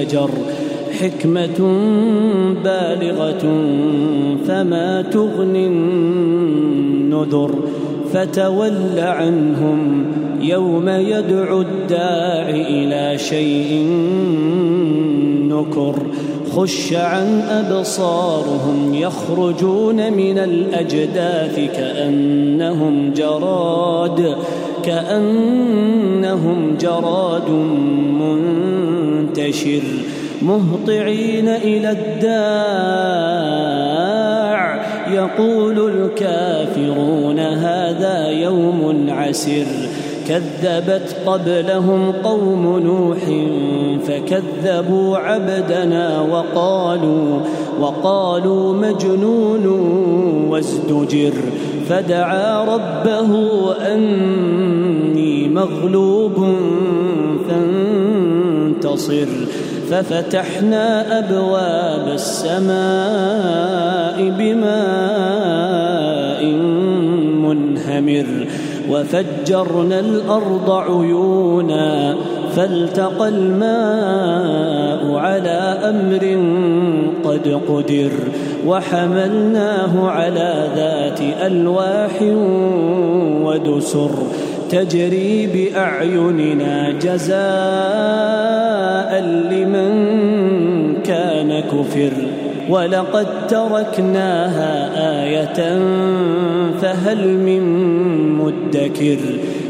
مزدجر حكمة بالغة فما تغني النذر. فتول عنهم يوم يدعو الداع إلى شيء نكر. خش عن أبصارهم يخرجون من الأجداث كأنهم جراد كأنهم جراد منتشر مهطعين إلى الداع. يقول الكافرون هذا يوم عسر. كذبت قبلهم قوم نوح فكذبوا عبدنا وقالوا وقالوا مجنون وازدجر. فدعا ربه أني مغلوب فانتصر ففتحنا أبواب السماء بماء منهمر وفجرنا الأرض عيونا فالتقى الماء على أمر قد قدر وحملناه على ذات ألواح ودسر. تجري بأعيننا جزاء لمن كان كفر. ولقد تركناها آية فهل من مدكر؟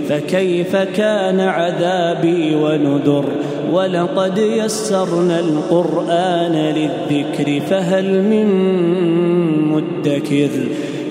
فكيف كان عذابي ونذر؟ ولقد يسرنا القرآن للذكر فهل من مدكر؟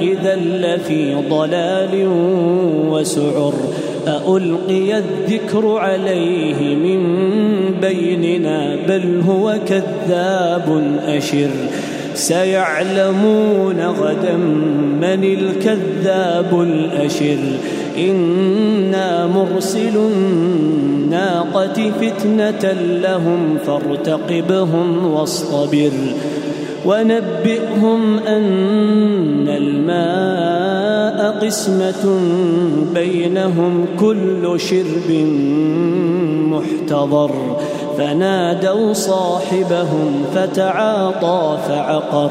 إذا لفي ضلال وسعر ألقي الذكر عليه من بيننا بل هو كذاب أشر سيعلمون غدا من الكذاب الأشر إنا مرسل الناقة فتنة لهم فارتقبهم واصطبر ونبئهم أن الماء قسمة بينهم كل شرب محتضر. فنادوا صاحبهم فتعاطى فعقر.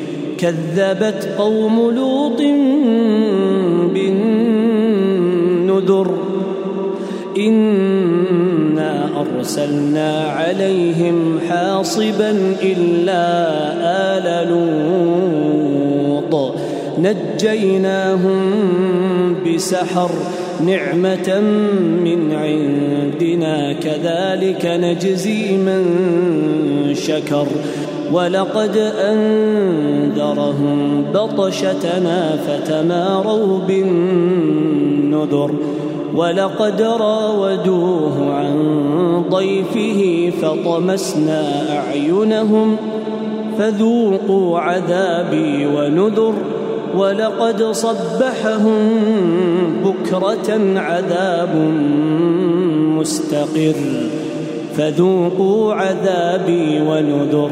كذبت قوم لوط بالنذر إنا أرسلنا عليهم حاصبا إلا آل لوط نجيناهم بسحر نعمة من عندنا كذلك نجزي من شكر ولقد أن فنذرهم بطشتنا فتماروا بالنذر. ولقد راودوه عن ضيفه فطمسنا أعينهم فذوقوا عذابي ونذر. ولقد صبحهم بكرة عذاب مستقر. فذوقوا عذابي ونذر.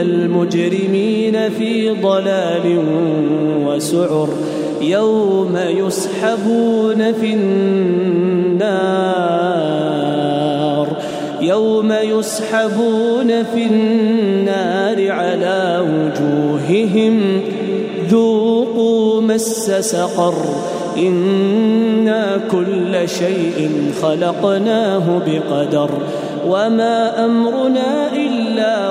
المجرمين في ضلال وسعر يوم يسحبون في النار يوم يسحبون في النار على وجوههم ذوقوا مس سقر إنا كل شيء خلقناه بقدر وما أمرنا إلا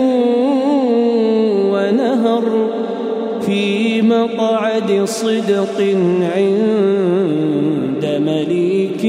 مقعد صدق عند مليك